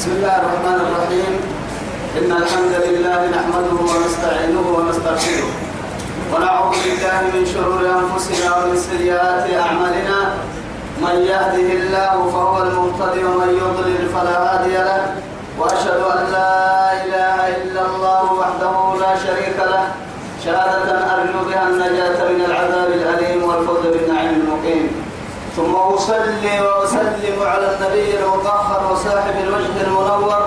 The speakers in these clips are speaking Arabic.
بسم الله الرحمن الرحيم. إن الحمد لله نحمده ونستعينه ونستغفره. ونعوذ بالله من شرور أنفسنا ومن سيئات أعمالنا. من يهده الله فهو المهتدي ومن يضلل فلا هادي له. وأشهد أن لا إله إلا الله وحده لا شريك له. شهادة أرجو بها النجاة من العذاب الأليم والفوز بالنعيم المقيم. ثم أصلي وأسلم على النبي المطهر وصاحب الوجه المنور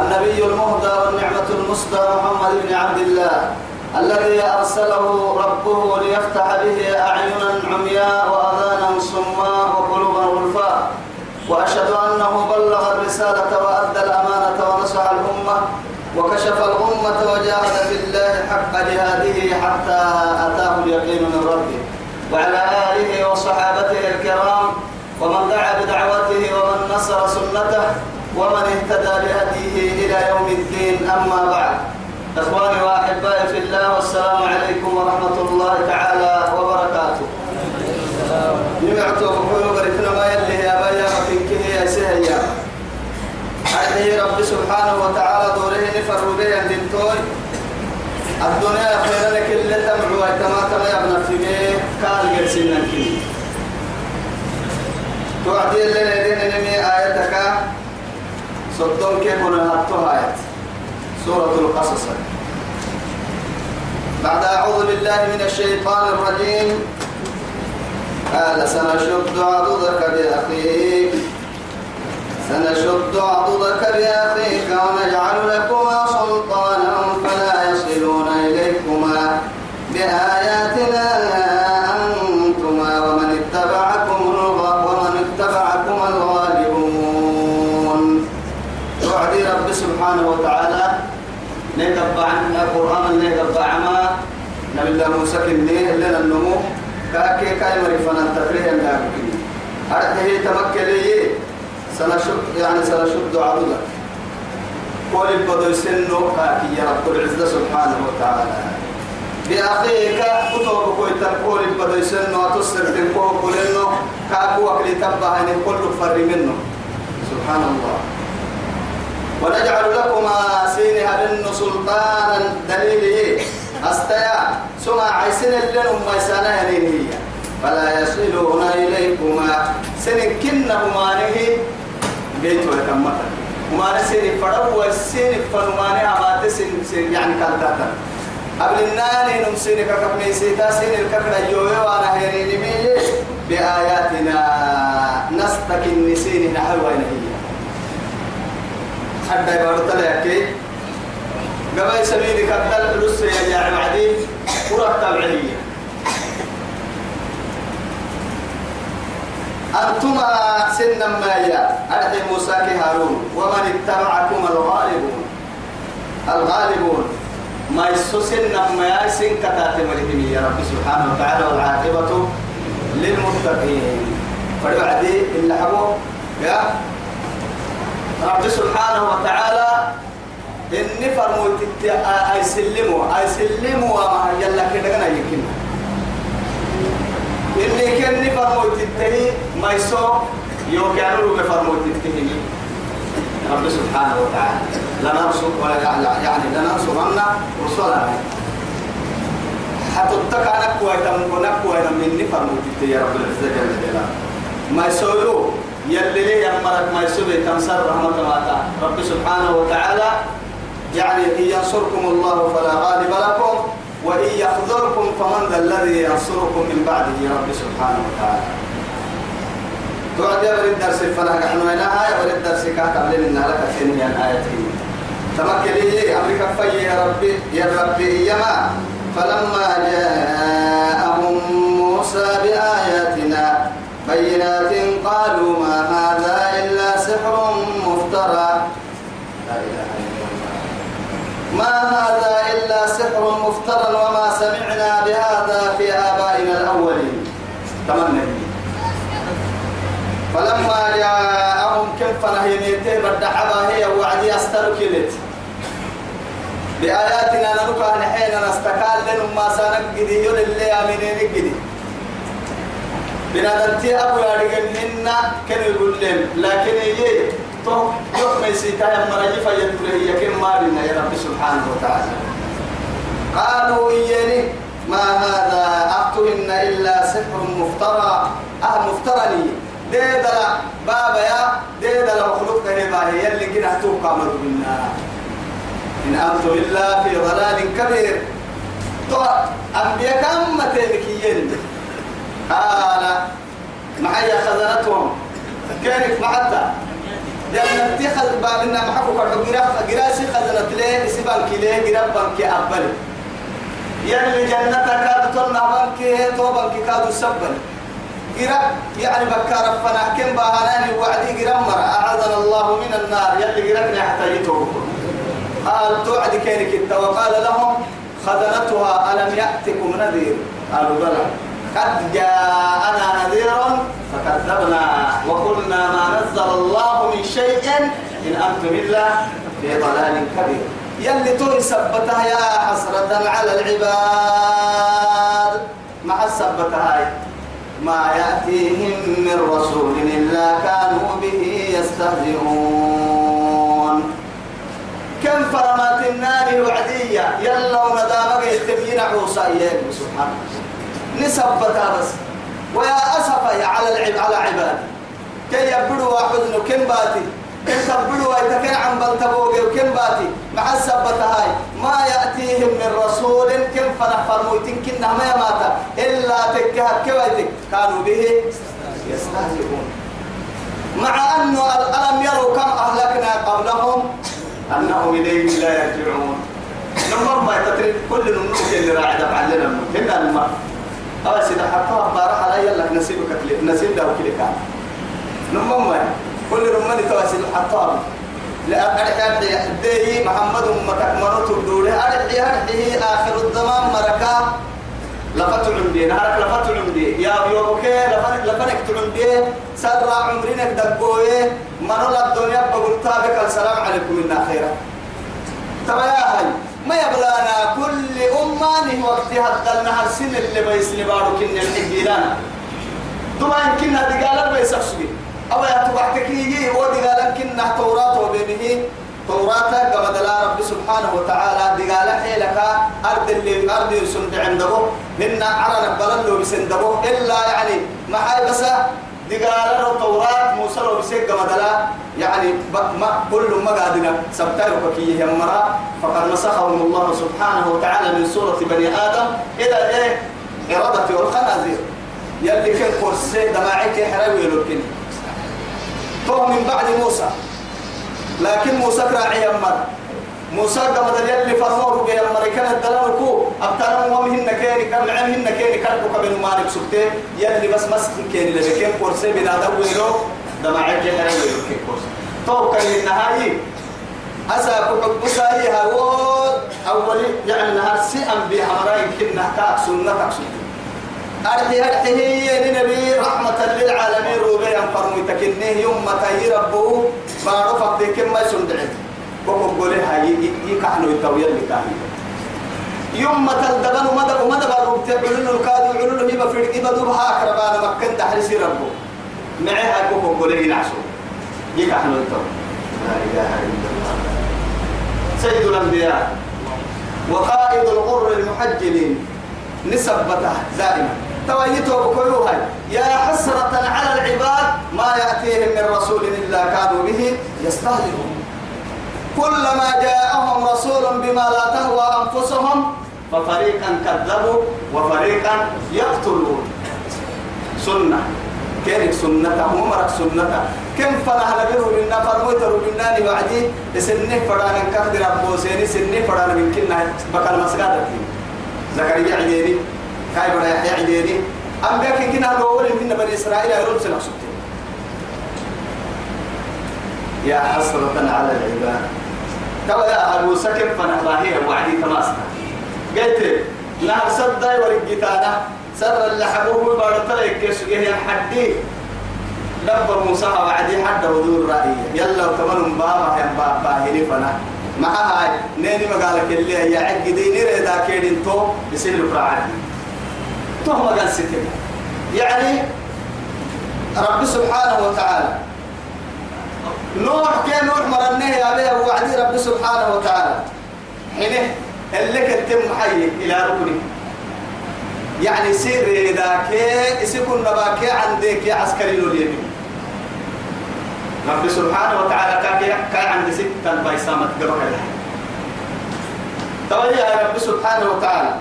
النبي المهدى والنعمة المسدى محمد بن عبد الله الذي أرسله ربه ليفتح به أعينا عمياء وأذانا صماء وقلوبا غلفاء. وأشهد أنه بلغ الرسالة وأدى الأمانة ونصح الأمة وكشف الأمة وجاهد في الله حق جهاده حتى أتاه اليقين من ربه. وعلى آله وصحابته الكرام ومن دعا بدعوته ومن نصر سنته ومن اهتدى بهديه إلى يوم الدين. أما بعد إخواني وأحبائي في الله والسلام عليكم ورحمة الله تعالى وبركاته. نمعتوا بحلو بركنا ما يلي يا بيا مكينكه يا سهيا. عليه رب سبحانه وتعالى دوره نفر بي الدنتوي الدنيا خير لك اللي تمعوا ويتما تما يبنى في بيه قال قرسين لكني توعدي اللي لدين نمي آيتك صدون كيف نهاتو آيات. سورة القصص. بعد أعوذ بالله من الشيطان الرجيم. قال سنشد عضدك بأخيك. سنشد عضدك بأخيك ونجعل لكما سلطانا فلا يصلون إليكما بآياتنا أنتما ومن اتبعكم ومن اتبعكم الغالبون توعدي رب سبحانه وتعالى نقبع عن القرآن نقبع ما نبي الله موسى كنيه لنا النمو كاكي كاي مريفنا تفريه النار أرده تمكلي سنشد يعني سنشد عضدك قول البدو سنو كاكي يا رب العزة سبحانه وتعالى. بأخيك كتب كويت قول البدو سنو أتصر تنكو كلنو كاكو وكلي إن كل فر منه سبحان الله. ونجعل لكما سين هبن سلطانا دليله أستيا سمع عيسين اللين أم يسانا هي فلا يصلون إليكما. سن كنهما نهي بيت ويتمتا وما نسين فرو والسين فنماني أمات سن سن يعني كالتاتا. قبل الناني نمسين ككمي سيتا سين الككرة يوي وأنا هيري بآياتنا نستكن نسين نحو هي حتى يبارد لك قبل سبيل كتل فلوس يا جاعل بعدين ورق تبعية أنتما سنا ما يا. موسى هارون. ومن اتبعكم الغالبون. الغالبون. ما يسوسن ما يسن كتات ملكني يا رب سبحانه وتعالى والعاقبة للمتقين. فبعدي اللي حبوا يا. رب سبحانه وتعالى إني فرموت أي سلموا أي سلموا وما يلا أنا يمكن إني كني فرموت التهي ما يسوع يوم كانوا بفرموت التهي رب سبحانه وتعالى. نرسل ولا يعني نرسلن رسلنا حتى أنا كوي تم كنا كوي مني فرموت التهي رب العزة جل جلاله. ما يسوعوا يلي لي يمرك ما يسوي تنصر رحمة الله رب سبحانه وتعالى يعني إن ينصركم الله فلا غالب لكم وإن يخذلكم فمن ذا الذي ينصركم من بعده رب سبحانه وتعالى. تعد يا بريد درس فلا نحن هنا آية بريد درس كاتب لنا لك ثانيا آية تمكن لي أمريكا في يا ربي يا ربي يما فلما جاءهم موسى بآياتنا بينات قالوا ما هذا إلا سحر مفترى. لا إله إلا الله. ما هذا إلا سحر مفترى وما سمعنا بهذا في آبائنا الأولين. تمنى. فلما جاءهم كيف نهينيته بدحبا هي وعدي أستركلت بآياتنا نلقى نحين نستقال لنما سنقدي يولي اللي أمينين قدي بنادمتي أبو يارجن منا كان يقول لهم لكن يجي تو يوم يسيتا يا مرجي فيتره هي كم ما بنا يا رب سبحانه وتعالى. قالوا إياني ما هذا؟ أقتهن إلا سحر مفترى. أه مفترى لي. ديدلا بابا يا ديدلا مخلوق كهبا هي اللي كنا توقع منا إن أنتم إلا في ضلال كبير. تو أنبياء كم تبكيين قال معي خزنتهم كانت معتا جنة تخذ بابنا محكو كرحو جراسي خزنت ليه؟ سبان كليه جراب بانكي أبلي. يلي جنتك كادو تلنا بانكي تو بانكي كادو سبل جراب يعني بكار فنا كم باهناني وعدي جرام مرة أعاذنا الله من النار يلي جرابنا حتى يتوب قال توعد كينك وقال لهم خزنتها ألم يأتكم نذير. قالوا بلى. قد جاءنا نذير فكذبنا وقلنا ما نزل الله من شيء إن أنتم إلا في ضلال كبير. يلي توي سبتها يا حسرة على العباد. مع السبتها هاي؟ ما يأتيهم من رسول إلا كانوا به يستهزئون. كم فرمات النار وعدية يلا وندامك يتبين عوصا سبحان نسبتها بس ويا أسف على العب على عباد كي يبدوا حزن كم باتي؟ كم تبدوا يتكن عن بلتبوغ وكم باتي؟ مع السبتة هاي. ما يأتيهم من رسول كم فنحفر مويتين كنا ما يماتا. إلا تكهت كويتك كانوا به يستهزئون. مع أنه ألم يروا كم أهلكنا قبلهم أنهم إليهم لا يرجعون. نمر ما يتطرق كل نمر اللي راعي دفع لنا هنا أول سيدا حتى بارح على يلا نسيبك نسيب ده نمر ما كل حتى لا أرحي أرحي دي محمد أمتك منوت الدولة أرحي أرحي آخر الزمان مركا. لفتو عمدي نهارك لفتو عمدي يا بيوكي لفنك تعمدي سر عمرينك دقوي. منو الدنيا بقول تابك. السلام عليكم من خيرا. ترى يا هاي. ما يبلانا كل أمة وقتها الدلنا السن اللي بيسني بارو كن الحجيلانا دوما يمكن هذه قال بيسخسوي أو يتبعتك يجي ودي قال كنا توراة وبينه. توراة كما دلا رب سبحانه وتعالى. دقال حيلك أرض اللي أرض يسند عنده هن عرنا بللو بسندبه إلا يعني ما بس دقال له توراة موسى لو بسيق كما دلا يعني ما كل ما قادنا سبتايو كي يمرا فقد مسخهم الله سبحانه وتعالى من سورة بني آدم إلى إيه؟ إرادة والخنازير. يلي كان كرسي دماعك حراوي لكن تو من بعد موسى. لكن موسى كراعي يمر موسى قام يلي فرموه به المريكان الدلالكو. أبتنا ومهن كيني كم عمهن كيني كربو كبن مالك سبتين يلي بس مسك كيني لكن كرسي بنا دويلو دماعك حراوي لكن كرسي تو كان النهاية أسا كحب ساي هاود أول يعني نهار سيئا بحمراء كنا تاك سنة تاك سنة أرحي هي لنبي رحمة للعالمين روبي أن فرمي تكنيه يوم تهي ربه ما رفق دي ما يسندعين وقف قولي هاي يكحنو يتويا اللي كاهي يوم تلدبن ومدى ومدى بروب تعلن الكادو علن هي بفرق إبا دوبها أكربان مكان تحرسي ربه معي هاي وقف قولي ينعسو يكحنو يتويا لا إله إلا الله. سيد الأنبياء. وقائد الغر المحجلين. نسبته دائما. تويته بكلها يا حسرة على العباد ما يأتيهم من رسول إلا كانوا به يستهزئون. كلما جاءهم رسول بما لا تهوى أنفسهم ففريقا كذبوا وفريقا يقتلون. سنة. كيرك سنة؟ مرك سنة. كم فرح لبره لنا فرموت لنا وعدي سنة فرانا كهدر أبو سيني سنة فرانا من كنا بكال مسجد. زكريا عديني كاي بنا يحيى عديني أنبياء كنا نقول من بني إسرائيل يرون سنة. يا حسرة على العباد. توا يا أبو سكر فنحراهي وعدي تماسنا قلت لا صدق ورقتانا سر اللي حبوه بارتلك كسجه الحدي دبر موسى وعدي حد ودور رأيه يلا وكمان بابا يا بابا هني فنا. مع هاي نيني مقالك اللي هي عقدي نرى ذا كيدين تو يصير تو ما قال ستين يعني رب سبحانه وتعالى نوح كي نوح مرنه يا بيه وعدي رب سبحانه وتعالى. حينه اللي كتم حي إلى ركنه. يعني سير إذا كي يسكن نباك عندك يا عسكري اليمين رب سبحانه وتعالى كاكي كاي عند ستة بايسامة قبل توجه يا رب سبحانه وتعالى.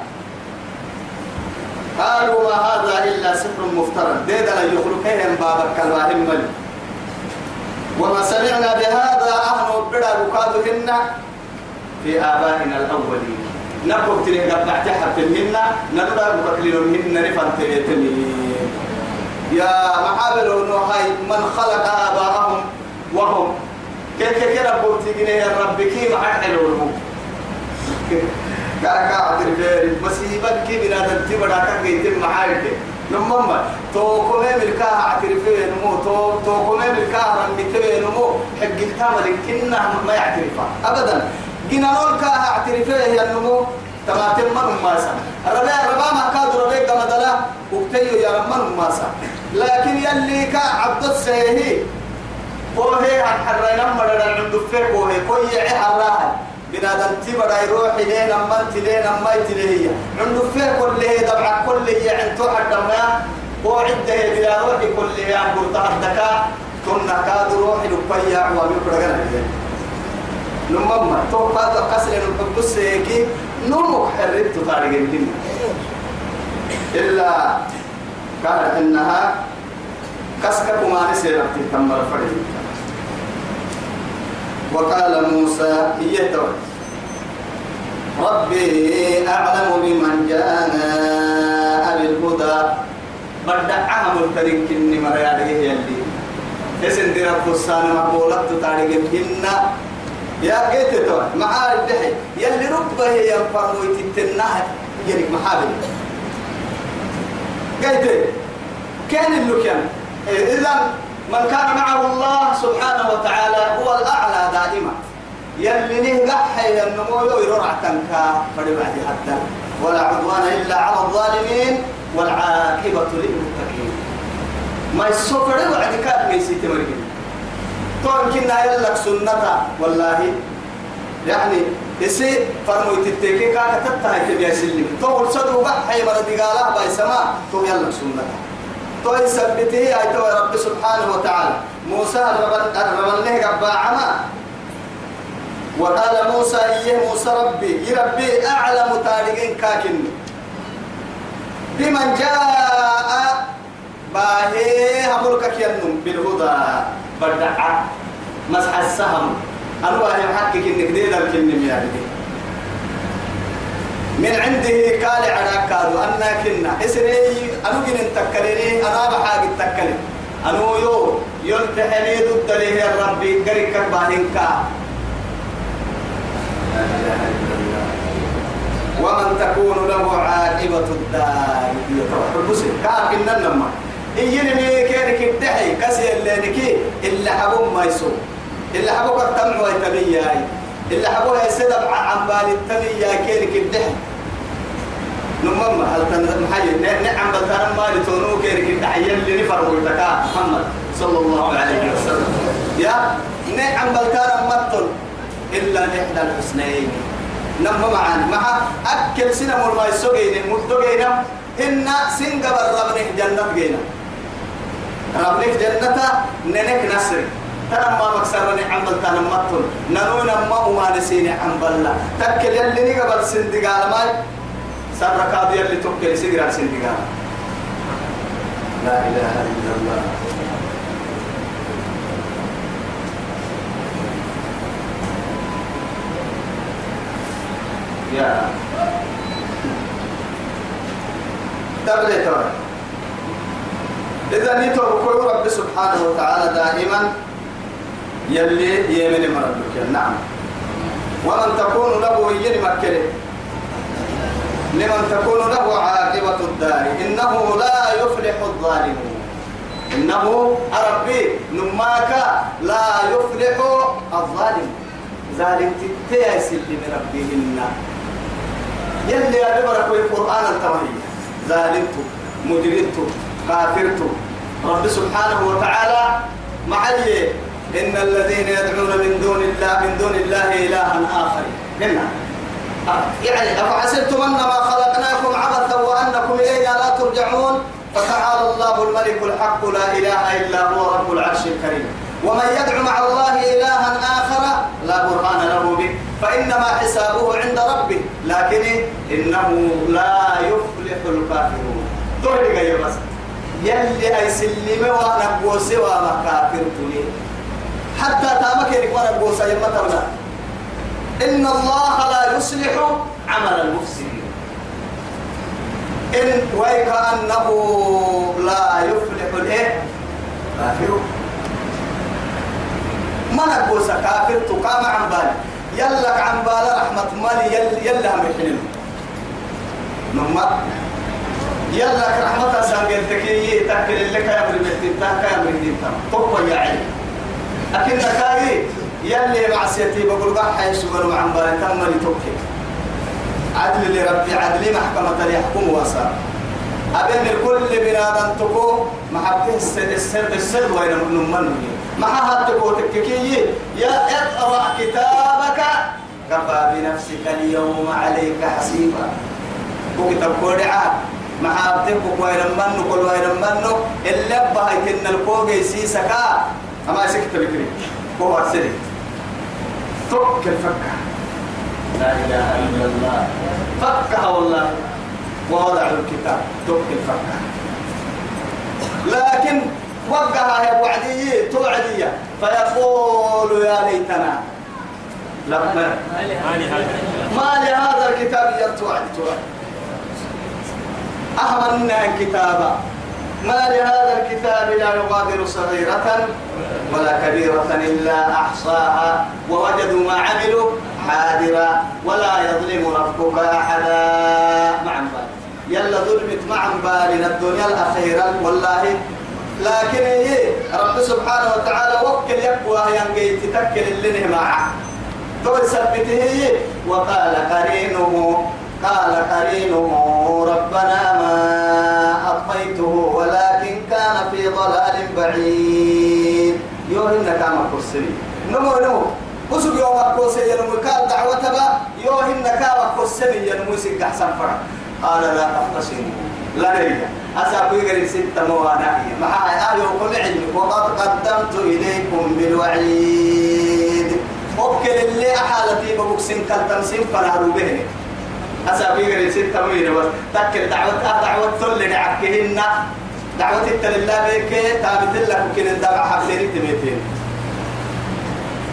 قالوا ما هذا إلا سحر مفترى. ديدا يخلقهم بابك الواهم ملك وما سمعنا بهذا أهل بدا بكادهن في آبائنا الأولين. نبقى تلين قبل تحت منا نبدا بكلين منا نفن تليتني. يا محابل هاي من خلق آباءهم وهم. كيف كيف ربك تجيني رب؟ كيف حلو كا كا عبد الفير مصيبة كي بنا دنتي بڑا كا جيت معايد نمما تو كومي ملكا اعترفين مو تو تو كومي ملكا رم بتبين مو حق التامل كنا ما يعترفها ابدا. جينا نقول كا اعترفيه يا نمو تماتم من ما سا ربا ربا ما كاد ربا كما دلا. وقتي يا من ما سا لكن يلي كا عبد السيهي كوهي عن حرينا مرد عند فيه كوهي كوي حراها. بنادم تبدا يروح لين أما تلين أما تليه عنده فيه كل هي دبع كل هي عند توحد ما هو عده بلا روح كل هي عم برتحدك كنا كاد روح لبيع ومن برجنا نمما تو قاد قصر نبص هيك نمو حرت تطارق الدنيا. إلا قالت إنها كسكك ما نسير تمر فريق وقال موسى يتوى ربي أعلم بمن جاء بالهدى بدعها ملترك كني مريا ليه يلي اسن دي رب السان مقولت تاريخ هن يا قيت تو مع الدحي يلي ربه ينفر ويتتناه يلي محابل. قيت كان اللي كان. إذا من كان معه الله سبحانه وتعالى هو الأعلى دائما. يلي نه قحي النمو يرع تنكا فلبعد حتى. ولا عدوان إلا على الظالمين والعاقبة للمتقين. ما السفر بعد كاد ميسي تمرين طول كنا يلك سنة والله. يعني يسي فرمو تتكي كاكا تتهي تبيا سلم طول صدو بحي مرد قالا باي سما تو يلك سنة. تو يثبته أي تو رب سبحانه وتعالى. موسى الرب له رب عما. وقال موسى إيه موسى ربي؟ يا ربي؟ أعلم تاريخين كاكن. بمن جاء باهي هبولك كينم بالهدى. بدع مسح السهم. أنا باهي حقك إنك دي لك إنم يا من عنده قال على كادو أنا كنا. إسري أنا جن تكلني أنا بحاج تكلني. أنا يو يلتحني ضد له الرب قريك باهنكا ومن تكون له عاقبة الدار. حبسي كاكن نما إيني ميكينك الدحي كسي اللي نكي إلا حبو ما يسو إلا حبو كتمع ويتبياي إلا حبو يسدب عن بالي التبيا كينك الدحي نمما هل تنحي نعم بترم ما لتونو كينك الدحي اللي نفر ويتكا محمد صلى الله عليه وسلم. يا نعم بترم مطل إلا إحدى الحسنين. نما معنا مع أكل سنة مول ما يسوقين مدوقين إن سنجب ربنك جنة جينا ربنك جنة ننك نصر ترى ما مكسر نعم تنا مطل. ننو نما وما نسيني عم بلا تكل يلي نقبل سندقال ماي. سر كاد يلي تكل سجرا سندقال. لا إله إلا الله. يا. دبل ترى إذا نيتو بكل رب سبحانه وتعالى دائما. يلي يمن مردك نعم. ومن تكون له ين مكره لمن تكون له عاقبة الدار. إنه لا يفلح الظالمون إنه ربي نماك لا يفلح الظالم. ظالم تتيسل من ربهن. يلي يا ببرك القرآن التوهي ظالمت مجرمت كافرت رب سبحانه وتعالى معي إن الذين يدعون من دون الله من دون الله إلها آخر. قلنا يعني أفحسبتم أنما خلقناكم عبثا وأنكم إلينا لا ترجعون؟ فتعالى الله الملك الحق لا إله إلا هو رب العرش الكريم. ومن يدعو مع الله إلها آخر لا برهان له به. فإنما حسابه عند ربه. لكن إنه لا يفلح الكافرون. يا بس. يلي أي سلم وأنا بوسي وما كافر حتى تامك وأنا بوسي يما إن الله لا يصلح عمل المفسدين إن وكأنه لا يفلح الإيه؟ كافر. ما نقول كافر تقام عن بالي يلك عن بال رحمة مالي يل يلا محنين نما. يلك رحمة سانجل تكي تكل لك يا مريم تاكا يا مريم تاكا يا عين أكيد تكاي يلي معصيتي بقول بقى حيش ولو عن بالي تم لتوكي عدل لربي عدل محكمة يحكم واسع. أبن الكل بنادم تكو محبته السر السر السر وين من من ما هاتكو تككي. يا اقرأ كتابك. كفى بنفسك اليوم عليك حسيبا. وكتاب كودعا محابتك وين من كل وين من إلا بهايتنا الكوغي سيسكا. أما سكت بكري. هو سري فك الفكة لا إله إلا الله. فكها والله. ووضع الكتاب. فك الفكة لكن وقها يا وعدي توعدية فيقول يا ليتنا. لما ما لهذا الكتاب يتوعد توعد أهملنا كتابا ما لهذا الكتاب لا يغادر صغيرة ولا كبيرة إلا أحصاها ووجدوا ما عملوا حاضرا ولا يظلم ربك أحدا. مع يلا ظلمت مع بارنا الدنيا الأخيرة والله. لكن هي رب سبحانه وتعالى وكل يقوى ينقي تتكل اللي معه تو سبته وقال قرينه قال قرينه ربنا ما أطفيته ولكن كان في ضلال بعيد. يوهن كما كرسلي نمو نمو وسوق يوم كوسي ينمو قال دعوتها يوهن كما كرسلي ينمو سيك أحسن فرق قال لا تختصموا لا ريا أسابي غير ستة موانا مع آية وكل علم وقد قدمت إليكم بالوعيد. وكل اللي أحالتي ببوكسين كالتمسين فنهروا به أسابي غير ستة موانا بس. تكل دعوة دعوة ثل نعكهن دعوة التلله بك تابت لك كن الدعوة حبسين التميتين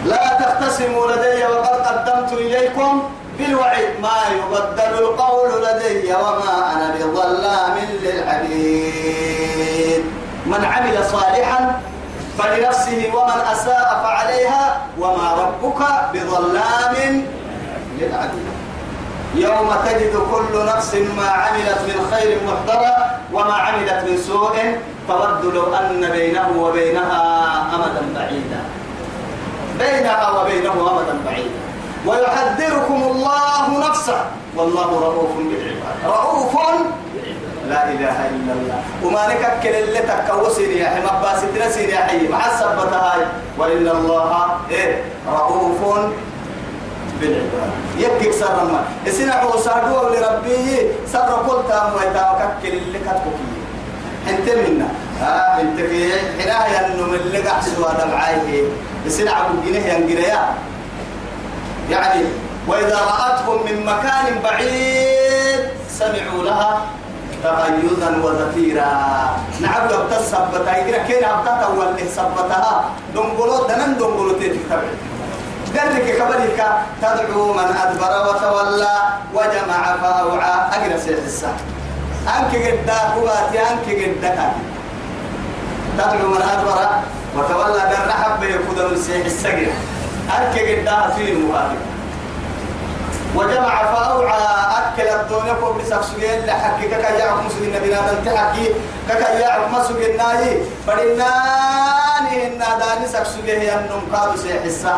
لا تختصموا لدي وقد قدمت إليكم بالوعيد ما يبدل القول لدي وما أنا بظلام للعبيد. من عمل صالحا فلنفسه ومن أساء فعليها. وما ربك بظلام للعبيد. يوم تجد كل نفس ما عملت من خير محضرة وما عملت من سوء تود لو أن بينه وبينها أمدا بعيدا. بينها وبينه أمدا بعيدا. ويحذركم الله نفسه. والله رؤوف بالعباد. رؤوف لا إله إلا الله. وما نككل اللي تكوسين يا حي مباس تنسين يا حي. مع السبتها وان الله إيه رؤوف بالعباد يكك سر ما. إسنا وصادوا لربي سر قلت ام ويتاكل اللي كتبكي انت منا. ها انت في حنايا انه اللي قحسوا معاي إسنا عبد جنيه ينقريا. يعني وإذا رأتهم من مكان بعيد سمعوا لها تغيظا وزفيرا. نعم لو تثبتها إذا كان أبتها واللي ثبتها دنقلوا دنن دنقلوا تتكتب ذلك كبرك تدعو من أدبر وتولى وجمع فأوعى. أجل سيحسا أنك قد كباتي أنك قد تدعو من أدبر وتولى بالرحب يفضل السيحسا أنك قدها في المقابل وجمع فأوعى. أكل الدنيا كوب بسكسوين لحكي كك يعرف مسجد النبي نادم تحكي. كك يعرف مسجد الناي. فلناني إن داني سكسوين هي النم قادو سيحسا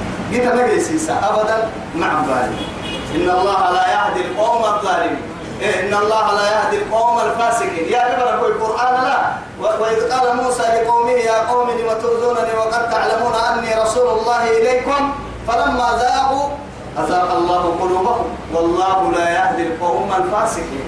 جيت مجلس أبدا مع الظالم. إن الله لا يهدي القوم الظالمين. إيه إن الله لا يهدي القوم الفاسقين. يا ابن القرآن لا. وإذ قال موسى لقومه يا قوم لم تؤذونني وقد تعلمون أني رسول الله إليكم؟ فلما ذاقوا أذاق الله قلوبهم. والله لا يهدي القوم الفاسقين.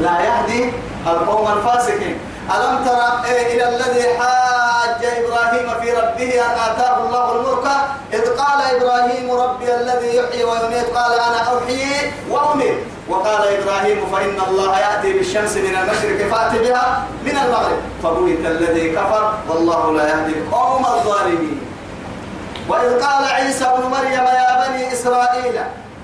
لا يهدي القوم الفاسقين. ألم ترى إيه إلى الذي حاج إبراهيم في ربه أن آتاه الله الملك؟ إذ قال إبراهيم ربي الذي يحيي ويميت قال أنا أحيي وأميت. وقال إبراهيم فإن الله يأتي بالشمس من المشرق فأت بها من المغرب. فبهت الذي كفر والله لا يهدي القوم الظالمين. وإذ قال عيسى ابن مريم يا بني إسرائيل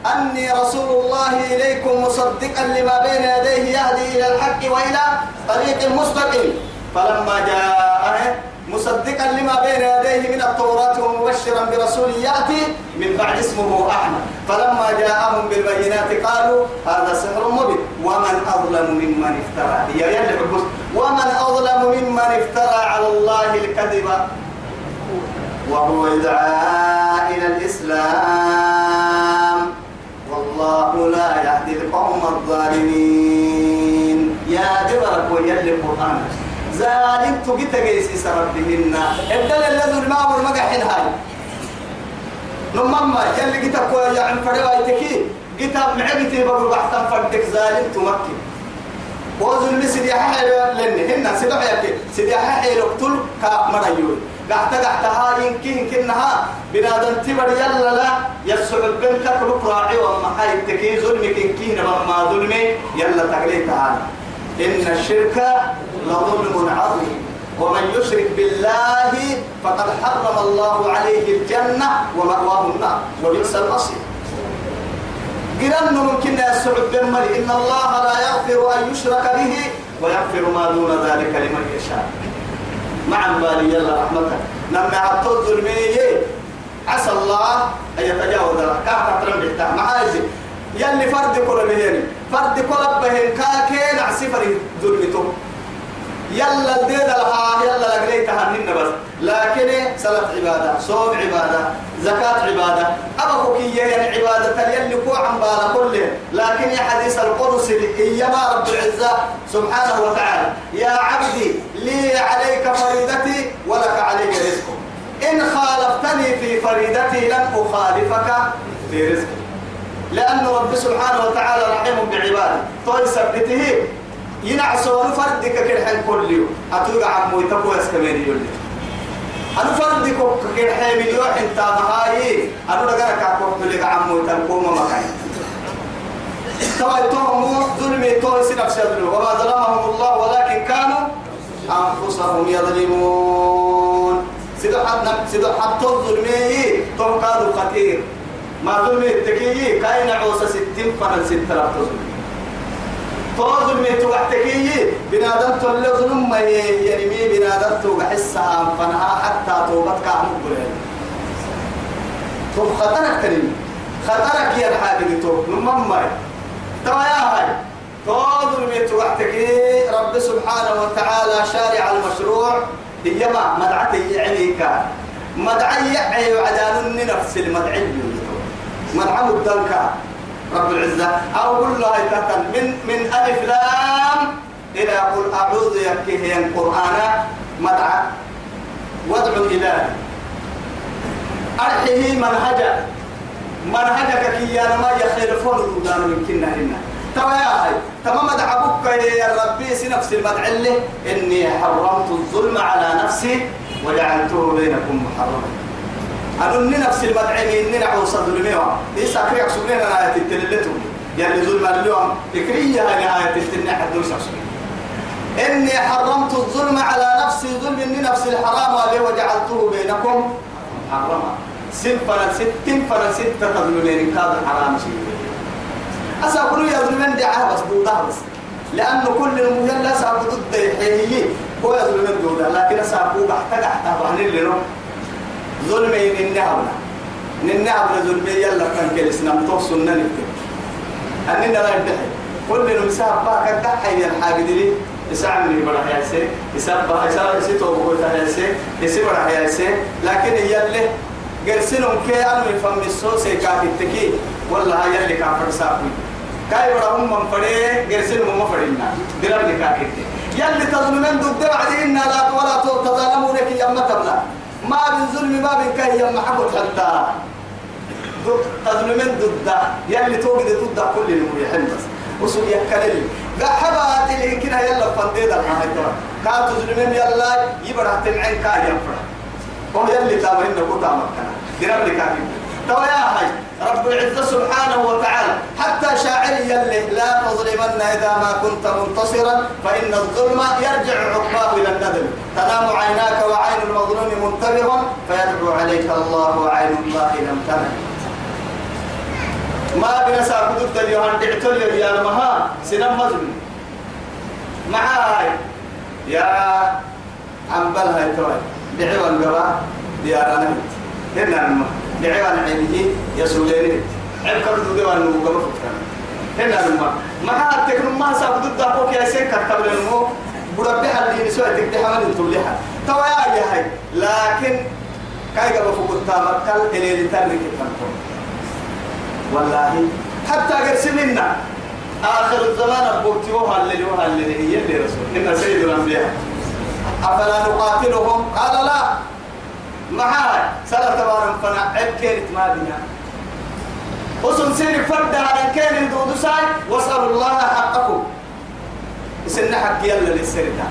أني رسول الله إليكم مصدقا لما بين يديه يهدي إلى الحق وإلى طريق مستقيم. فلما جاء مصدقا لما بين يديه من التوراة ومبشرا برسول يأتي من بعد اسمه أحمد. فلما جاءهم بالبينات قالوا هذا سحر مبين. ومن أظلم ممن افترى. ومن أظلم ممن افترى على الله الكذب. وهو يدعى إلى الإسلام. القوم الظالمين. يا جبرك ويلي القرآن. ظالم تجيت جيسي سربهن. الدل الذي ما هو المجحين هاي. نمما يلي جيت كوي يعني فريوايتكي جيت معبتي بقول بحثا فردك ظالم تمكن. وزن سيدي حيل لن هن سيدي حيل سيدي حيل اقتل كمريول قحت قحت هاي كين كنها بنادم تبر يلا لا يسعد بنك كل راعي وما حي تكي ظلم كين كين ما ظلمي. يلا تقليت هذا إن الشرك لظلم عظيم. ومن يشرك بالله فقد حرم الله عليه الجنة ومأواه النار. وبئس المصير. قرن ممكن يسعد بمن إن الله لا يغفر أن يشرك به ويغفر ما دون ذلك لمن يشاء. مع بالي يلا رحمتك لما عطوا الظلمية عسى الله أن يتجاوز. كاف ترم بحتاج معايزي يلي فرد كل بهن فرد كل بهن كاكين عسفر ظلمته يلا الديد لها يلا لقليتها هنن بس. لكن صلاة عبادة صوم عبادة زكاة عبادة. أبقوا كي يعني عبادة يلي كو عن بالا كله. لكن يا حديث القدس إيما رب العزة سبحانه وتعالى. يا عبدي لي عليك فريدتي ولك علي رزق إن خالفتني في فريدتي لن أخالفك في رزقي لأن رب سبحانه وتعالى رحيم بعباده. طول سبته ينعسوا فردك كرحين كل يوم أتوقع عمو يتبو يسكمين يولي. أنا فردك كرحين مليون انت مهاي أنا لقرأك أكوك لك عمو يتبو مكاين تويتهم ظلمي توي سنفس يظلم. وما ظلمهم الله ولكن كانوا أنفسهم يظلمون. سيدو حد سيدو حد الظلمي تو كانوا خطير ما ظلمي التكيي كاين عوسى ستين فنن ستة تظلم توزن من توحتكي بنادم تولي ظلم ما ينمي بنادم توقع حسها فنها حتى توبتك عمق بلين خطرك كريم خطرك يا الحاجة تو نمم تما يا هاي توزن من توحتكي رب سبحانه وتعالى شارع المشروع هيما مدعتي يعنيك مدعي يعي وعدان نفس المدعي مدعم الدنكا رب العزة أو قل له من من ألف لام إلى قل أعوذ يكيه القرآن مدعى وادعو إله أرحيه منهجا. منهجك كي يا ما يخالفون الودان من كنا هنا. تما يا هاي تما مدعى بك يا ربي سنفس المدعى اللي إني حرمت الظلم على نفسي وجعلته بينكم محرما. أنني نفس المدعي إني نعو صدر الميوة. إيسا كريك سبنين أنا آية التلتو يعني ظلم اليوم إكرية هاي آية التلتو حد دوسا إني حرمت الظلم على نفسي ظلم إني نفس الحرام عليه وجعلته بينكم محرما. سنفنا ستين فنا ستة تظلمين. كاد حرام شيء. أسا كل يظلمين دعاه بس دودها بس. لأنه كل المهلة سأقول ضد حيهي هو يظلمين دودها لكن أسا بحتاج أحتاج بحنين لنو؟ ظلمي ننهبنا. ننهبنا ظلمي يلا كان كل سنة نكتب أننا لا يدحي كل نمسها باك الدحي الحاجة دي يسعمني برا ياسي يسبح يسبح يسيتو بقول ياسي يسبح ياسي لكن يلي قرسنهم كي أنو يفهم السوسي كافي التكي. والله يلي كافر ساقي. كاي برا هم من فري قرسنهم ما فرينا درب لكاكي يلي تظلمين ضد بعدين لا ولا تظلموا لك يا تبلا ما من ظلم ما من كاي يا محبوب حتى تظلمين ضد يلي توجد ضد كل المريحين بس. وسوق يكلل قحبات اللي كنا يلا فنديد الحاجة كاتو ظلمين يلا يبرع تمعين كاي يفرح. هو يلي تامرين نقول تامركنا درب لكاكي تو يا هاي رب العزة سبحانه وتعالى. حتى شاعر يلي لا تظلمن إذا ما كنت منتصرا فإن الظلم يرجع عقباه إلى الندم تنام عيناك وعين المظلوم منتبه فيدعو عليك الله وعين الله لم تنم. ما بنا ساكدت اليوم دعتل يا مها سنم مظلم. معاي. يا عم بلها توي دعوان قبا ديارنا هنا المها دعوان عينه يسولين عيب كردو ديوان نمو قبل فترة هنا لما ما هاتك ما ساب ضد أبوك يا سين كتب لنمو بربي حد ينسوا تكدي حمل أنتم لها توا يا هاي. لكن كاي قبل فوق التامر كل اللي تنرك تنكم والله. حتى قرسمنا آخر الزمان اللي وها اللي هي اللي رسول. إن سيد الأنبياء. أفلا نقاتلهم؟ قال لا. معاي سلا تبارم فنا عيب كانت ما بنا وسن سير فرد على كان دودو ساي وأسأل الله حقكم. سن حق يلا للسرطة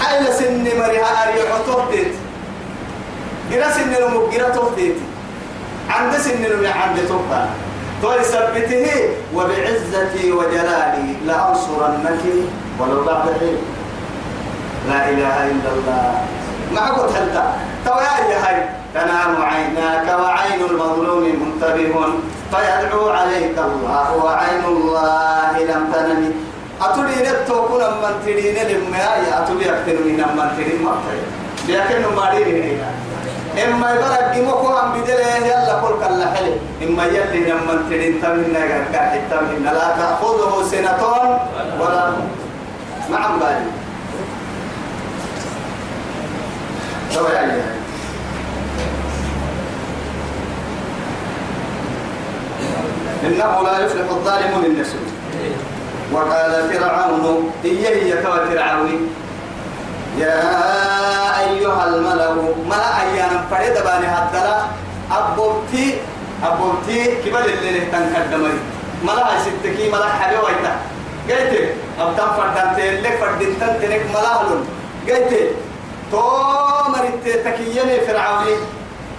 حيل سن مريها أريح توتيت جرا سن نمو جرا عند سن نمو عند توتا توي سبته وبعزتي وجلالي لأنصرنك ولو بعد حين لا إله إلا الله. ما قلت هل تويا هاي تنام عيناك وعين المظلوم منتبه. فيدعو عليك الله وعين الله لم تنم. أتولي نتو كنا من ترين لما يا أتولي أكتر من من ترين ما لكن ما دين إما يبرك جموكو هم بدله يلا كل كلا حلي. إما يلي من ترين تمنا قاعد تمنا لا تأخذه سنة ولا نعم بالي إنه لا يفلح الظالمون النسل وقال فرعون إيه هي كما فرعون. يا أيها الملأ ملأ أيانا فريد باني هدلا أبوتي أبوتي كبال اللي تنكدمي ملأ ستكي ملأ حبيب ويتا. قلت أبتن فردان تلك فردين تنتنك ملأ قلت تو مرت تكيني فرعوني.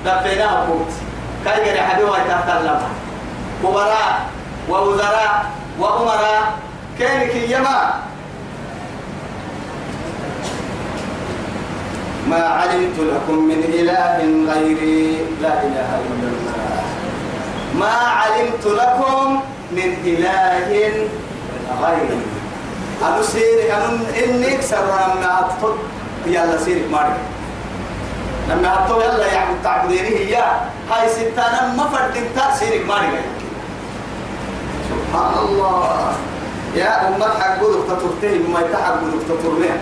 دفينا أبوت كاي غير حبيب ويتا تلما كبراء ووزراء وأمراء. كانك يما ما علمت لكم من إله غيري. لا إله إلا الله. ما علمت لكم من إله غيري. أنا سيري أنا إنك سرنا أطفل يلا سيرك مارك. لما أطفل يلا يعبد تعبديني هي هاي ستانا ما فردين سيرك مارك. سبحان الله. يا أمة حق تطرتين ما يتحق تطرمين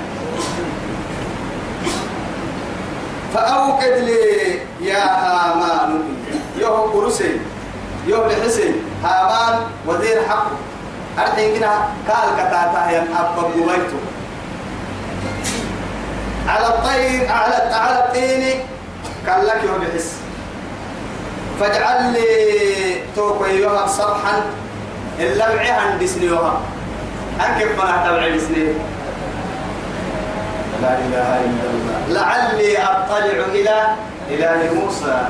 فأوقد لي يا هامان يوه قرسي يوه لحسي هامان وزير حق أرحين كنا قال كتاتا يا أبا قويتو الطير على على الطين قال لك يوه لحس فاجعل لي توكو يوها صرحا اللمعي هندسني يوها أنكب ما تبعي بسني لا إله إلا الله. لعلي أطلع إلى إله موسى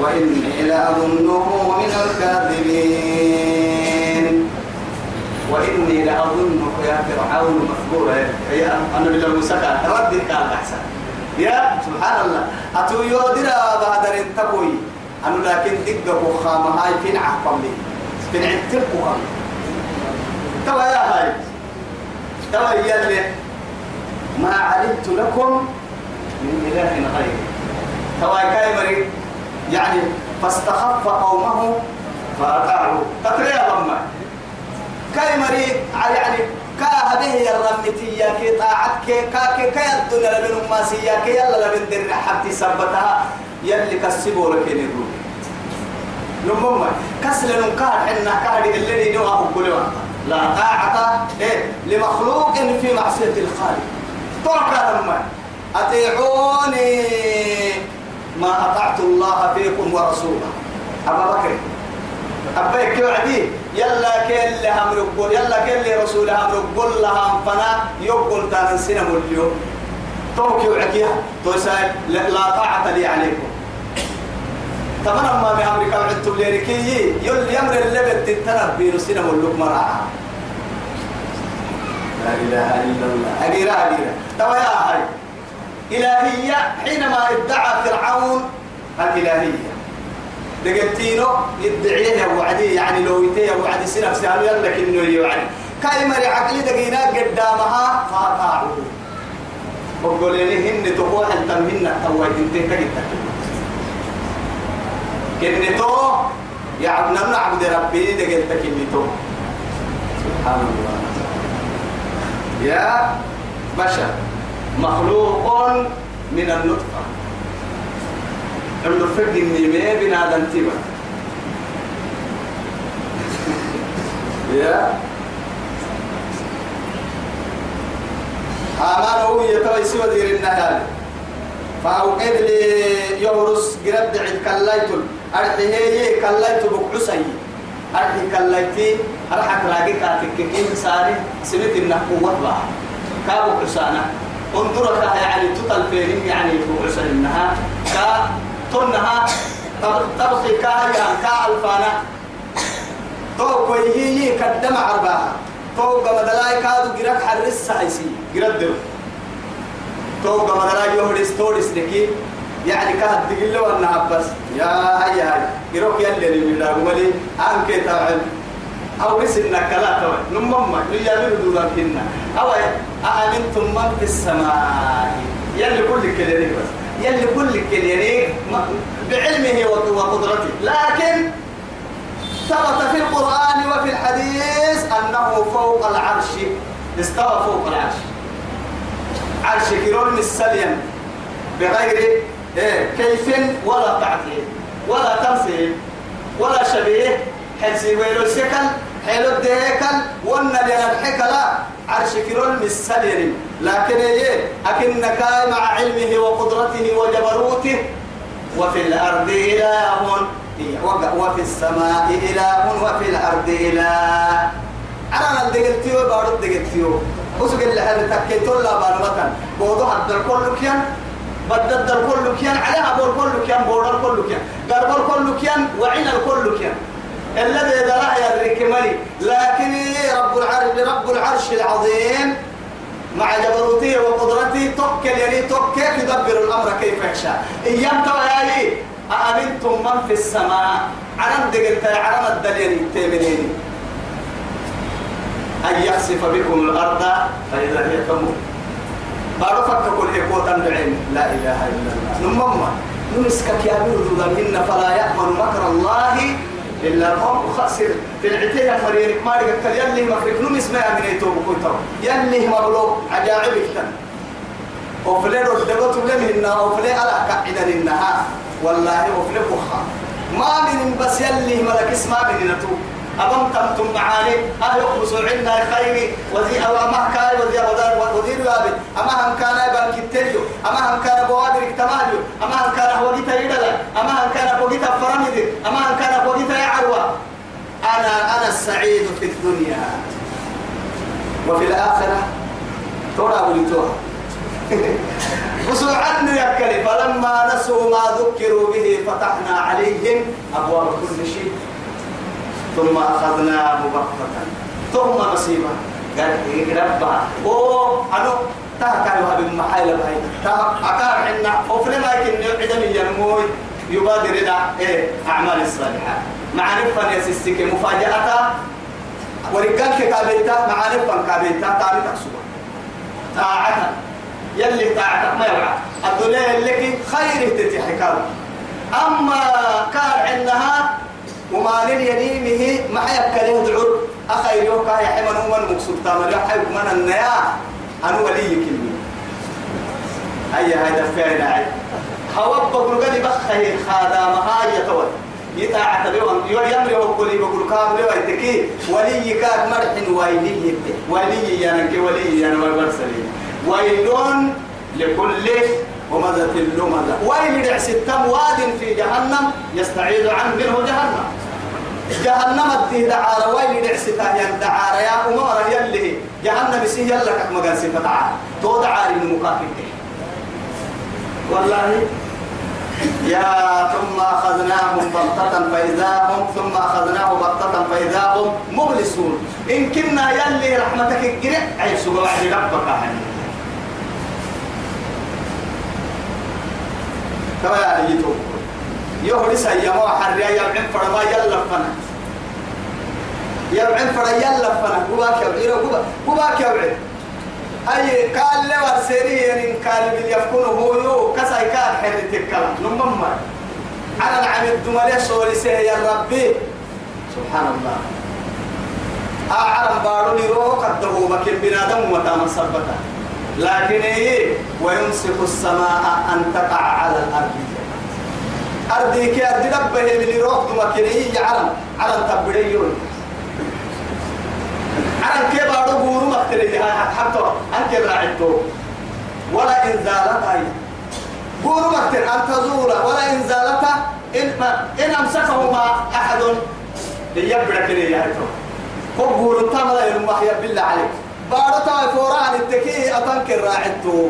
وإني لأظنه من الكاذبين. وإني لأظنك يا فرعون مذكورا يا أنا بالله موسى رد قال أحسن. يا سبحان الله. أتو يودر بعد رنتبوي أنا لكن دقة خامة. هاي فين عقب لي فين عتبك توا يا هاي. توا يلي ما علمت لكم من إله غيري. توا كاي مريض يعني فاستخف قومه فأطاعوا تقريبا لما. كاي مري يعني كا به الرمتي يا كي طاعتك كا كي كا الدنيا لبن أماسي يا كي يلا لبن در حبتي سبتها. يلي كسبوا لك نقول نمم كسل نكار حنا كار اللي نوع أقول لا طاعة إيه لمخلوق في معصية الخالق. طرق لما أطيعوني ما أطعت الله فيكم ورسوله. أبا بكر أبيك وعدي يلا كل هم رقول يلا كل رسول هم رقول لها فنا يقول تان سنة اليوم توكي وعكيها توسال لا طاعة لي عليكم. تمام ما من أمريكا وعدتم ليركي يل يمر اللي بتتنب بين سنة ملوك مرعى لا إله إلا الله. أجيرا أجيرا توا يا هاي إلهية حينما ادعى فرعون الإلهية. دقتينو يدعيه يا وعدي يعني لو يتي يا وعدي سنة سهل يلا كنه يوعدي كاي مري عقلي دقينا قدامها فاطاعوه وقول لي هن تقوى أنت منا توا انت كجتا كنتو يعبد نعبد ربي دقلت كنتو. سبحان الله. يا بشر مخلوق من النطفة النطفة النمية بنادم تبا يا. أمان هو يتوي سوى دير النهار. فأوقد لي يورس قرد عد كلايتل أرحيه كلايت بقعسي أرحي كلايتي أرحك راقي كاتك كين ساري إنه قوة بها كابو عسانا انظرك يعني تطل فيهم يعني بقعسا إنها كا تنها تبخي كاها كا الفانا. تو كويهي كدم عرباها تو قمدلاي كادو جرك حرس هايسي جرد دو تو قمدلاي يهرس تورس لكي يعني كهد تقول له أنا بس. يا هيا هاي. يروح يلي من أولي أنك تعال أو بس إنك لا توي نمم يجابر دولار كنا. أو أأمنتم من في السماء. يلي كل كليري بس. يلي كل كليري بعلمه وقدرته. لكن ثبت في القرآن وفي الحديث أنه فوق العرش استوى فوق العرش. عرش كيرون السليم بغير إيه كيف ولا تعطيل ولا تمثيل ولا شبيه حسي ويلو سكل حلو الدهيكل وأنا لنبحك لا عرش كيرون السليم لكن إيه؟ أكنك مع علمه وقدرته وجبروته. وفي الأرض إله. وفي السماء إله. وفي الأرض إله. أنا الدقلتيو بارد الدقلتيو وسوق اللي حد تكيتو لا بارمتن بودو حد الكل كيان. بدد الكل كيان. عليها بول كل كيان. بول الكل كيان. قرب الكل كيان. وعين الكل كيان. الذي يا الركملي لكن رب العرش رب العرش العظيم مع جبروته وقدرته توكل يعني توكل يدبر الأمر كيف يشاء إيام توالي أأمنتم من في السماء؟ عرم دقلت عرم الدليل تيمنين أن يخسف بكم الأرض فإذا هي تموت. بعرفك كل إخوة بعين. لا إله إلا الله. نمما نمسكك يا بيرو فلا يأمن إلا القوم خاسر. في العتيه مريرك ما رجعت يلي مكرك نمس ما من يتوب كنتم يلي مغلوب عجائبك تن وفلين ردبت لمن وفلين على كعدا النها والله وفلين بخا. ما من بس يلي ملك اسمع من نتوب أبم تمتم معاني؟ أهل يخلصوا عنا خيري وزي أو أما كان وزي أبدار وزير وابد أما هم كان يبان كتيريو. أما هم كان بوادر اكتماليو. أما هم كان وقيتا يدلا أما هم كان وقيتا فرمد أما هم كان وقيتا يعروى. أنا أنا السعيد في الدنيا. وفي الآخرة ترى ولتوها وسوعا يكلي فلما نسوا ما ذكروا به فتحنا عليهم أبواب كل شيء. ثم أخذناه بغتة. ثم نصيبا قال إيه ربا. أو أنو تهكا يوها بمحايلة بهاي. أكار حنا وفلما يكن عدم ينموي يبادر إلى إيه؟ أعمال الصالحات معرفة يسستك مفاجأة. ورقانك كابيتا معرفة كابيتا تابتا سوا طاعتا يلي طاعتك ما يوعى. الدنيا اللي خير تتحكاو أما كان عندها وما لليمينه ما يبكى له دعور أخير يوكا يا حمن ومن مقصود تامر يحيى من النيا؟ أنا ولي كلمة هيا هيدا فعلا عيد حواب بقول قد بخه خادم هاي يتوت يتاع تبيهم يمري وقولي بقول كامل ويتكي ولي كاك مرح ولي ولي يعني ولي يعني وبرسلي ويلون لكل ومزة اللمزة ويل دعس التم واد في جهنم؟ يستعيذ عنه منه جهنم. جهنم الدين دعارة. ويل دعس تاهيان دعارة. يا أمار يلي. جهنم سيه يلا كك مقال تو دعاري المقاتل والله يا ثم أخذناهم بغتة فإذا هم ثم أخذناه بغتة فإذا هم مبلسون. إن كنا يلي رحمتك الجرع عيسو بعد ربك حنين كما يعني يتو يهدي سيما حريا يبعن فرما يلا فنا. يبعن فرا يلا فنا. قباك يبعن قباك يبعن أي قال لي ورسيري يعني قال بل يفكون هو يو كسا يكاد حر تكلا نمم على العم الدمالي سوري سي يا ربي. سبحان الله أعلم بارو لي روح قد هو بكر بنادم وتام سبتا. لكن إيه؟ ويمسك السماء أن تقع على الأرض. أرضي كي أرض ربه اللي روح دمكن إيه علم تبريون علم كي بارو بورو مقتل حتى أنك راعدتو ولا إن بورو مقتل أن تزول ولا إن زالت إن, أمسكهما أحد. ليبرك لي يعني بورو تملا يلمح بالله عليك. بارتا فوران التكي أتنكر راعدتو.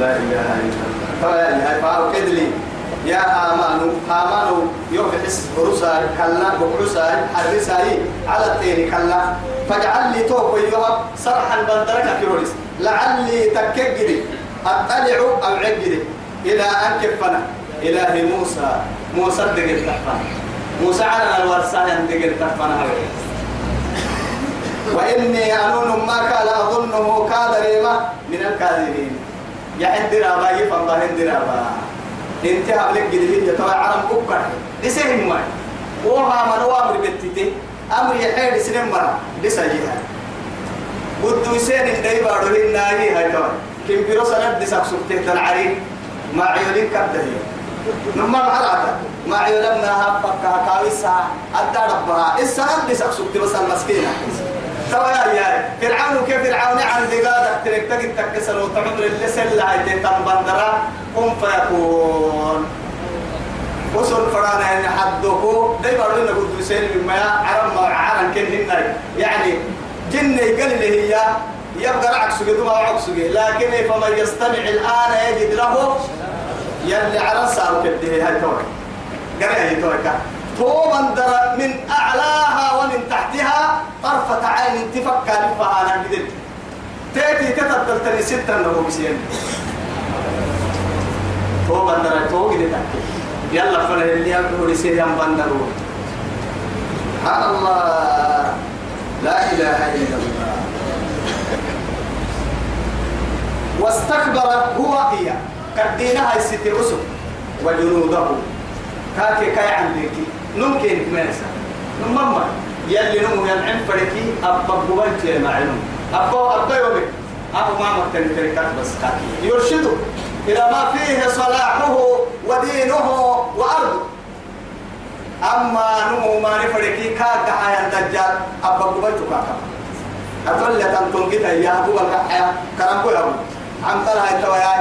لا إله إلا الله. إله فعلوا كدلي. يا آمان آمان يوم حس برسال كلا بقرسال حرسال على التين كلا. فاجعل لي توك ويوهب صرحا بندرك كيروليس. لعلي تكجري أطلع أو عجري إلى أن كفنا. إله موسى. موسى دقل تحفنا موسى على الورسان دقل تحفنا وإني أنون ما كان أظنه كاذريما من الكاذبين. يا عندنا يفهم ما عندنا ما انت قبلك جديد يتوى عرم أكبر لسهم ما وها من وامر بتتي؟ أمر يحيد سنين مرة. لسجيها قد يسين اندي بارو الناهي هاي توى كم بيرو سند دسك سبته تنعري. ما عيولين كبته نما معراتا ما عيولنا هبك كاويسا. أدى ربها. السند دسك سبته بس المسكينة. توا يا فرعون كيف فرعون عن دقادك ترك تجد تكسر وتعمر اللي سلا هاي تم بندرا قم فيكون. وصل فرانا إن حدوكو. داي بارو لنا قد سين بما عرم عرم كن هنا. يعني جن قال لي هي يبقى عكس قد ما عكس لكن فمن يستمع الآن يجد له يلي على صار كده هاي توي قال هي توي تو مندر من أعلاها ومن تحتها طرفة عين تفكى لفها أنا بدل تأتي تتبدل تني ستة نبو بسيان تو مندر تو قد تحكي يلا فنا اللي يقول سيدان بندرو سبحان الله. لا إله إلا الله. واستكبر هو هي. كدينها الست أسر. وجنوده. كاكي كاي عندك. ممكن ماسا نمما يلي نمو ينعم فريكي أبا بوانت يا معلوم أبا أبا يومك أبا ما مكتن تركات بس كاكي. يرشده إلى ما فيه صلاحه ودينه وأرضه. أما نمو ما نفريكي كاكا حيا الدجال أبا بوانت كاكا. أتولى تنتنقيتا يا أبو الكحيا كرمكو يا أبو. عم طلع التوياي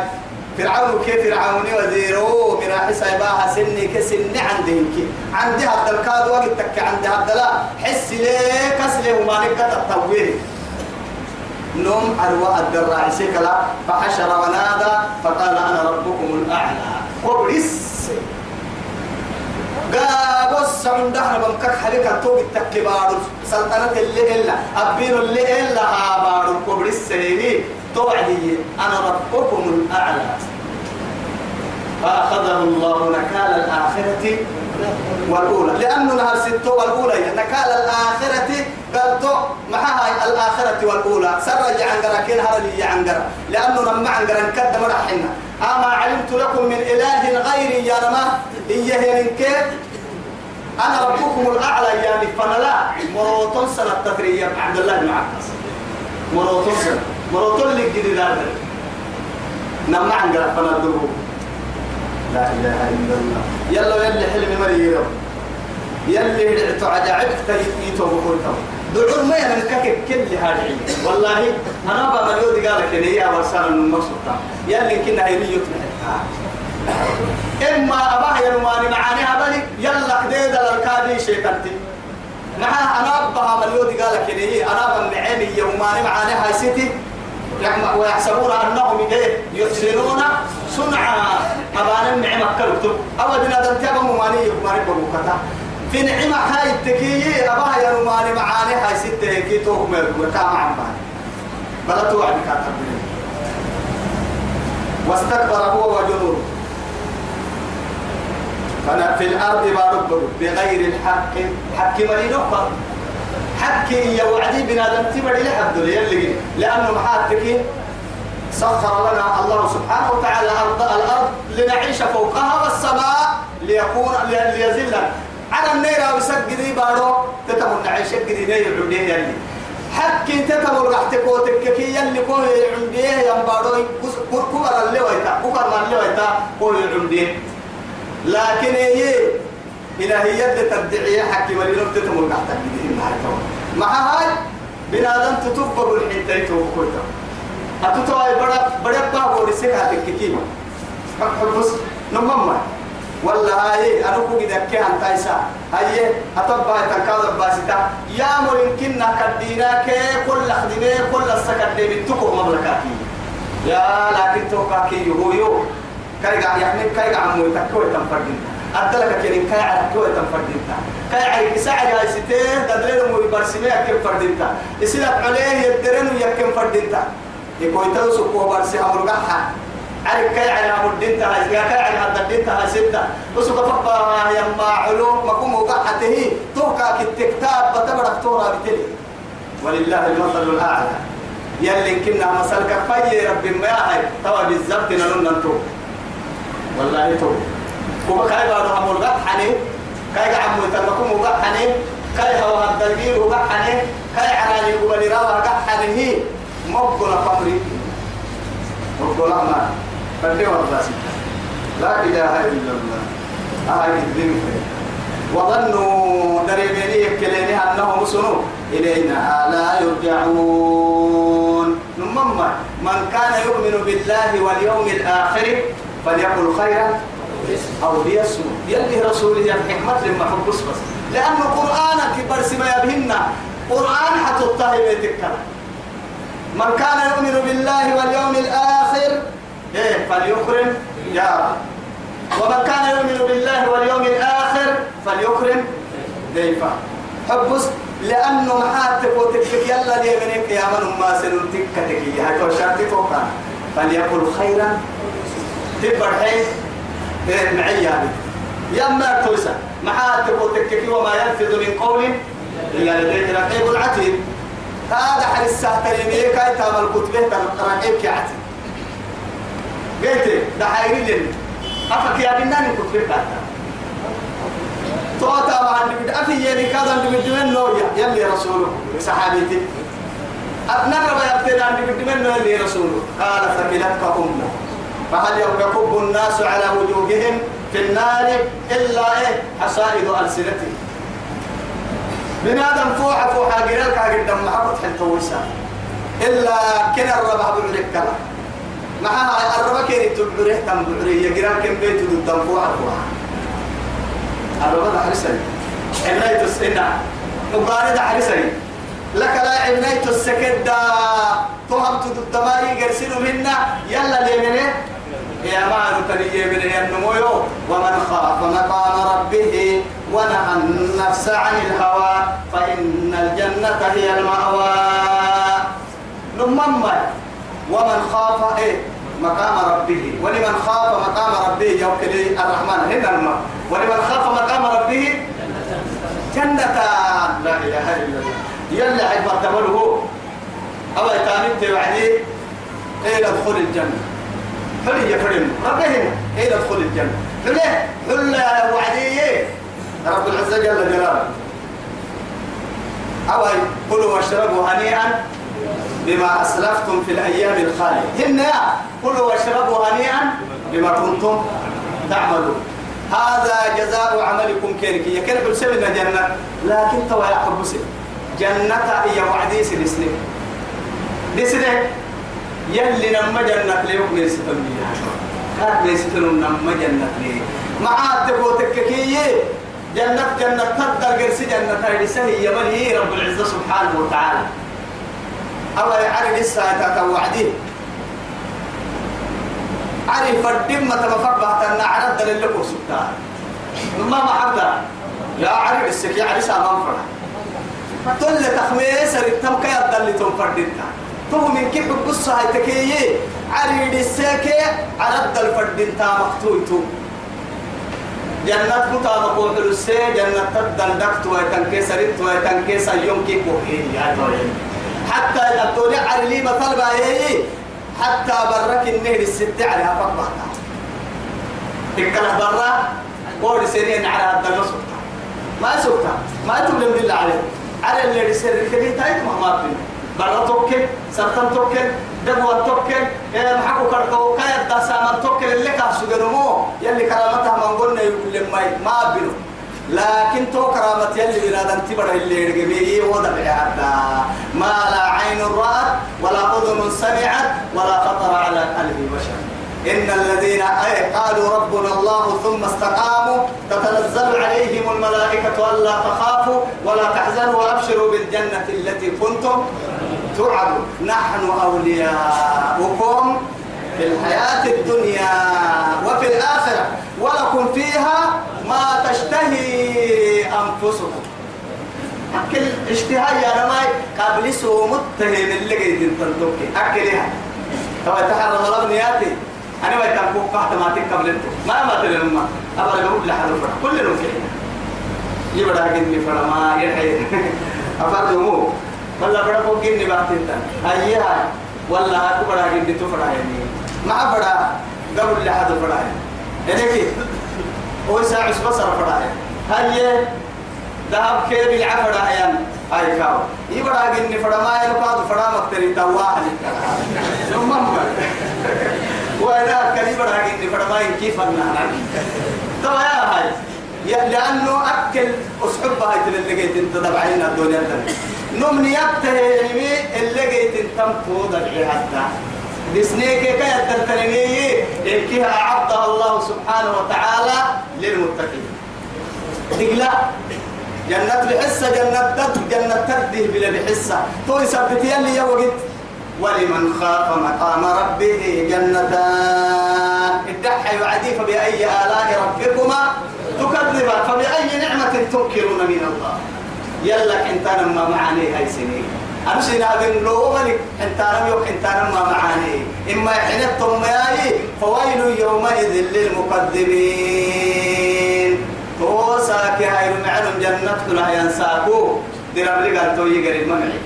فرعون كيف فرعون وزيره من حسابها سني كسن عندهم كي عندي هذا الكاد وقت تك عندي هذا لا. حس ليه؟ كسله وما نقدر التويل نوم أروى الدراع سكلا فحشر ونادى فقال أنا ربكم الأعلى. قبرس قابوس من دهر بمكك حركة توب التكبار سلطنة اللي إلا أبين اللي إلا هابار قبرس سيري توعدي أنا ربكم الأعلى. فأخذه الله نكال الآخرة والأولى. لأنه نهار ستة والأولى. نكال الآخرة قال تو معها الآخرة والأولى. سرج عنقرة كين هرلي عنقرة. لأنه لما عنقرة انكد مرحنا أما علمت لكم من إله غيري يا رما إيه كيف أنا ربكم الأعلى يعني فنلا. مروتون سنة تدرية عبد الله بن عباس. مروتون سنة مروتون اللي جديد هذا نما عن قرأ فنلا لا إله إلا الله. يلا يلي حلم مريم يلي تعجعبت يتوب كنتم دعور ما ينكك كل هذه. والله أنا بقى مليون قال لك يا ورسال المقصود يلي كنا هي يتمحك إما أباه ينواني معاني هبلي يلا كديد الكادي شيطانتي. مع أنا أبها مليون قال لك أنا بمعيني يوماني معاني هاي سيتي. ويحسبون أنهم يحسنون صنعا أبانا النعمة كرتب أودنا دلتابا مماني يكماني بمكتا. في نعمة هاي التكية أباها يا رماني معاني هاي ستة هيك توهم وكام عم بلا توعد كاتب واستكبر هو وجنوده. فأنا في الأرض بارب بغير الحق. حق مرينو حق يا وعدي بنادم تبري لحد يلي لأنه محاتك سخر لنا الله سبحانه وتعالى الأرض الأرض لنعيش فوقها والسماء ليكون ليزلنا على النيرة وسجدي بارو تتمر نعيش جدي نير يلي. حكي تتمر راح تكوتك كي يلي كوه عندي يا بارو كبر اللي ويتا كبر اللي ويتا كوه عندي. لكن هي إلهية تدعي حكي ولي تتمر تجدي مع هاي بنادم تتوب بالحين تيتو كويتا أتوتوا بڑا بڑا بابو رسكاتك كيما حبس نمما ولا هاي كوجي ذكي عن تايسا هاي أتبع تكاد باستا. يا مولين كنا كدينا كي كل خدينا كل السكت دي بتكو مملكاتي. يا لكن توقع كي يهو يو كاي قاعد يعني كاي قاعد عمو يتكوي تنفردين أدلك كيرين كاي على كوي تنفردين كاي على كساعة جاي ستة دليل مو يبرسمي أكيم فردين تا يسيلك عليه يدرن ويكيم فردين تا يكوي توسو كو برسي أمر قحا عارف كاي على مدين تها كاي على الدين تها ستة. وسوق فقا يما علوم مقوم وقعته توكا كتكتاب بتبرك تورا بتلي. ولله المثل الأعلى. يلي كنا مسألة كفاية رب ما هاي. توا بالزبط نلون ننتو. والله تو كوبا كاي بارو هم الغد حني كاي عمو تنكم حني كاي هو وغد حني كاي على يقبل راوه غد حني هي مقبل قمري. مقبل أمان فدي والله لا إله إلا الله. هاي الدين وظنوا دريبيني يكليني أنهم سنوا إلينا لا يرجعون. نمما من كان يؤمن بالله واليوم الآخر فليقل خيرا. أو ليسمع يلي رسوله الحكمة لما حب بس. لأن قرآنك برسم يبهن قرآن حتى الطاهر من كان يؤمن بالله واليوم الآخر إيه فليكرم. يا ومن كان يؤمن بالله واليوم الآخر فليكرم. ضيفا حبس. لأنه محاتك وتكفك يلا لي منك يا من ما سنتك تكي هاي فليقل خيرا. تبر حين إيه معي يعني ما توسع محاتك وتكفك وما يلفظ من قول إلا لديه رقيب العتيد هذا حديث السهترين إيه كاي تعمل كتبه رقيب كعتيد قلت ده حيري أفك يا بنان في بعدها توتا مع النبي أفي يلي كذا النبي من نويا يلي رسوله. صحابيتي. أتنقى يبتدى النبي من يلي رسوله. قال ثقلتك أمة. فهل يكب الناس على وجوههم في النار إلا إيه؟ حصائد ألسنتهم. بنادم فوحة فوحة قرالك قدام محبط حتى ويسا. إلا كنا الربع بعلك كلام معها الربا كيري تبعره تم بعره يقرا كم بيت ضد فوق فوق الربا حرسني عناية السنة مقارنة حرسني لك لا عناية السكدة تهم ضد ما يقرسلوا منا. يلا ليمنه يا ما تني من النمو ومن خاف مقام ربه ونهى النفس عن الهوى فإن الجنة هي المأوى. نمم ومن خاف إيه؟ مقام ربه. ولمن خاف مقام ربه يوكل الرحمن هنا الماء. ولمن خاف مقام ربه جنة لا إله إلا الله. يلا عد مرتبه أو تاني توعدي إلى دخول الجنة. حلي يفرم ربهم إلى دخول الجنة؟ حلي حلي وعدي رب العزة جل جلاله. أوي كلوا واشربوا هنيئا بما أسلفتم في الأيام الخالية. هنا كلوا واشربوا هنيئا بما كنتم تعملون. هذا جزاء عملكم كيرك يا كيرك سبنا جنة؟ لكن توا يا حبسي جنة يا وعدي سلسلة لسنة يلي نما جنة ليوم ليستن بيها هات ليستن نما جنة ليه؟ معاد تبو تككية جنة جنة تقدر قرسي جنة هاي سهي يمني رب العزة سبحانه وتعالى. أو يعرف لسه تتوعديه عرف الدم تمفق بحتنا عرد للكو سبتان ما محبدا يا عرف السكي عرسا منفرة تل تخميس رتم كي أدل تنفردنا تو من كيف قصة هاي تكيي؟ عريد السكي عرد الفردين تا مقتويتو. جنة متا مقول السي جنة تدل دكت ويتنكي سرت ويتنكي سيوم كي كوهي يا دورين حتى الدنيا عرلي مثل بايه حتى برك النهر الست عليها فقبها تكره برا قول سنين على هذا النصب ما سكتا. ما تبلم بالله عليه على اللي يصير كذي تايت ما ما بين برا توكل سرطان توكل دبوا توكل محكو كركو كايت دا سامر توكل اللي كاسو جنمو يلي كرامتها من قلنا يقول ما ما بينه لكن تو كرامة يلي بنادم تبر اللي يرجمي وضع هذا ما لا عين رأت ولا أذن سمعت ولا خطر على قلب بشر إن الذين قالوا ربنا الله ثم استقاموا تتنزل عليهم الملائكة ألا تخافوا ولا تحزنوا وأبشروا بالجنة التي كنتم توعدوا نحن أولياؤكم في الحياة الدنيا وفي الآخرة ولكم فيها ما تشتهي أنفسكم. أكل اشتهاء يا رماي قبل سو متهم اللي قيد تنتوكي أكلها هو تحرم الله بنياتي أنا ما يتنقوا قحط ما تقبل انتو ما ما تلما أبغى أقول لحد فرح كل يوم كده. يبدا جني فرما يحيي أفردمو ولا بڑا فوق جني بعتين أيها. ولا أكو بڑا جني تفرح يعني. ما بڑا قبل لحد فرح يعني. كده هو ساعة بصر فرح هاي ذهب كيف العفر أيام هاي كاو. يبرا جني فرا ما يلقى فرا مكتري. تواحد ثم وإذا برا جني فرا ما كيف أنا طبعا يا هاي لأنه أكل أصحب هاي اللي لقيت أنت تبعين الدنيا نمنيات يعني اللي لقيت أنت تمتو دبعي حتى دسنيك كي التلتنيني إنكها أعطى الله سبحانه وتعالى للمتقين. تقلا جنة بحسة جنة تد جنة تده بلا بحسة. تو يثبت يلي يا وقت. ولمن خاف مقام ربه جنتان. الدحى يعدي فبأي آلاء ربكما تكذبا فبأي نعمة تنكرون من الله؟ يلا انت ما معاني هاي سنين. أمشي نادن لو ملك انت لم يك انت ما معاني. إما حنتم ياي فويل يومئذ للمكذبين توساك هاي المعلم جنة كلها ينساكو درب رجال تو يجري الممعي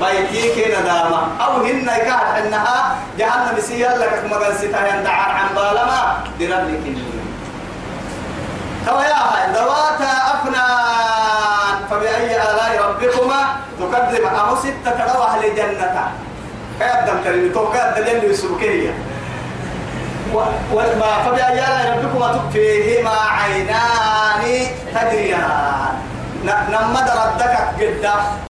بيتي كنا داما أو هن كهت إنها جهنم سيال لك مغن ستا يندعان عن بالما. درب لك يا هاي ذواتا أفنان. فبأي آلاء ربكما تكذب؟ أمو ستة أهل الجنة. كيبدأ كلمة؟ توقع الدليل يسبكيه وما فبأي آلاء ربكما فيهما عينان تجريان. نما ردك قد